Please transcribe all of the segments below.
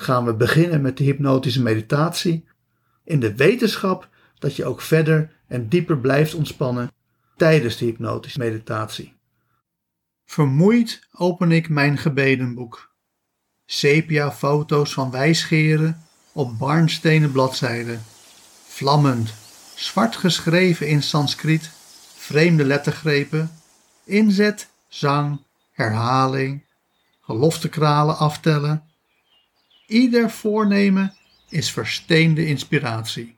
gaan we beginnen met de hypnotische meditatie in de wetenschap dat je ook verder en dieper blijft ontspannen tijdens de hypnotische meditatie. Vermoeid open ik mijn gebedenboek. Sepia foto's van wijsgeren op barnstenen bladzijden. Vlammend, zwart geschreven in Sanskriet, vreemde lettergrepen, inzet, zang, herhaling, geloftekralen aftellen, Ieder voornemen is versteende inspiratie.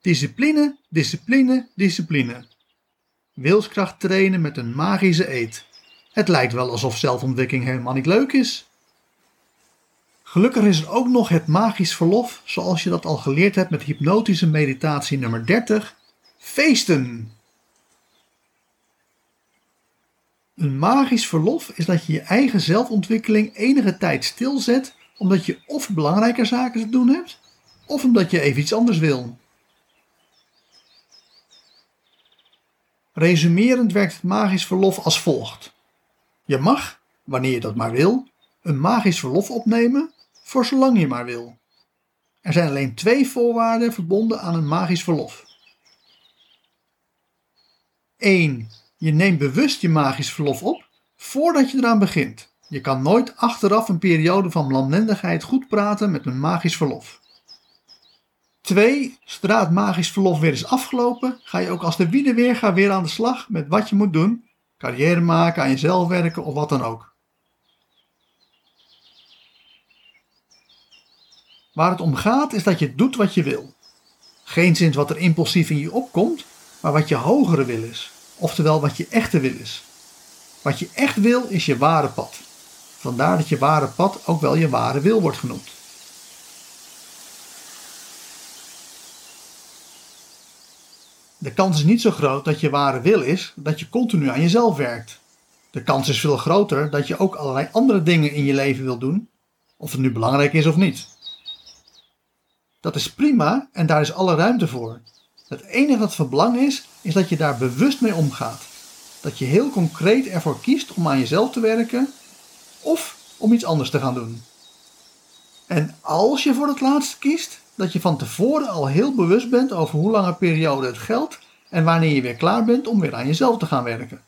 Discipline, discipline, discipline. Wilskracht trainen met een magische eet. Het lijkt wel alsof zelfontwikkeling helemaal niet leuk is. Gelukkig is er ook nog het magisch verlof, zoals je dat al geleerd hebt met hypnotische meditatie nummer 30, feesten. Een magisch verlof is dat je je eigen zelfontwikkeling enige tijd stilzet omdat je of belangrijke zaken te doen hebt, of omdat je even iets anders wil. Resumerend werkt het magisch verlof als volgt. Je mag, wanneer je dat maar wil, een magisch verlof opnemen voor zolang je maar wil. Er zijn alleen twee voorwaarden verbonden aan een magisch verlof. 1. Je neemt bewust je magisch verlof op voordat je eraan begint. Je kan nooit achteraf een periode van lamlendigheid goed praten met een magisch verlof. 2. Zodra het magisch verlof weer is afgelopen, ga je ook als de wiede weer weer aan de slag met wat je moet doen. Carrière maken, aan jezelf werken of wat dan ook. Waar het om gaat is dat je doet wat je wil. Geen zin wat er impulsief in je opkomt, maar wat je hogere wil is. Oftewel wat je echte wil is. Wat je echt wil is je ware pad. Vandaar dat je ware pad ook wel je ware wil wordt genoemd. De kans is niet zo groot dat je ware wil is dat je continu aan jezelf werkt. De kans is veel groter dat je ook allerlei andere dingen in je leven wilt doen, of het nu belangrijk is of niet. Dat is prima en daar is alle ruimte voor. Het enige wat van belang is, is dat je daar bewust mee omgaat. Dat je heel concreet ervoor kiest om aan jezelf te werken of om iets anders te gaan doen. En als je voor het laatste kiest, dat je van tevoren al heel bewust bent over hoe lange periode het geldt en wanneer je weer klaar bent om weer aan jezelf te gaan werken.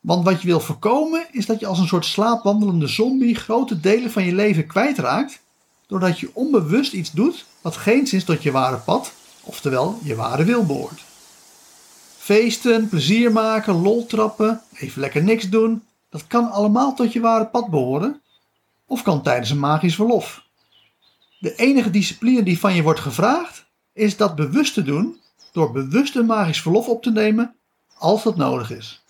Want wat je wil voorkomen is dat je als een soort slaapwandelende zombie grote delen van je leven kwijtraakt, doordat je onbewust iets doet wat geen zin tot je ware pad, oftewel je ware wil behoort. Feesten, plezier maken, lol trappen, even lekker niks doen, dat kan allemaal tot je ware pad behoren, of kan tijdens een magisch verlof. De enige discipline die van je wordt gevraagd, is dat bewust te doen door bewust een magisch verlof op te nemen als dat nodig is.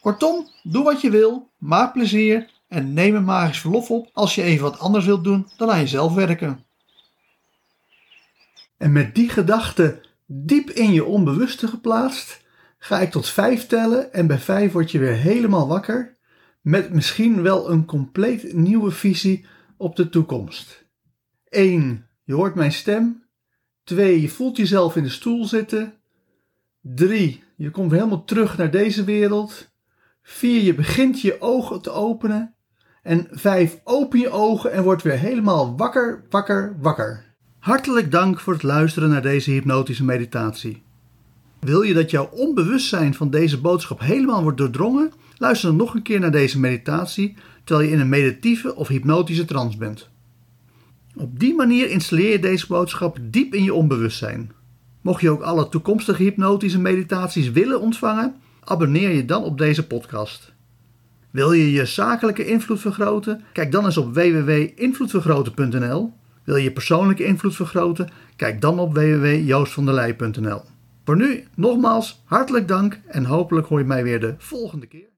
Kortom, doe wat je wil, maak plezier en neem een magisch verlof op als je even wat anders wilt doen dan aan jezelf werken. En met die gedachte diep in je onbewuste geplaatst, ga ik tot vijf tellen en bij vijf word je weer helemaal wakker met misschien wel een compleet nieuwe visie op de toekomst. 1. Je hoort mijn stem. 2. Je voelt jezelf in de stoel zitten. 3. Je komt helemaal terug naar deze wereld. 4. Je begint je ogen te openen. En 5. Open je ogen en word weer helemaal wakker, wakker, wakker. Hartelijk dank voor het luisteren naar deze hypnotische meditatie. Wil je dat jouw onbewustzijn van deze boodschap helemaal wordt doordrongen? Luister dan nog een keer naar deze meditatie terwijl je in een meditieve of hypnotische trance bent. Op die manier installeer je deze boodschap diep in je onbewustzijn. Mocht je ook alle toekomstige hypnotische meditaties willen ontvangen, abonneer je dan op deze podcast. Wil je je zakelijke invloed vergroten? Kijk dan eens op www.invloedvergroten.nl. Wil je persoonlijke invloed vergroten? Kijk dan op www.joostvanderlei.nl. Voor nu nogmaals hartelijk dank en hopelijk hoor je mij weer de volgende keer.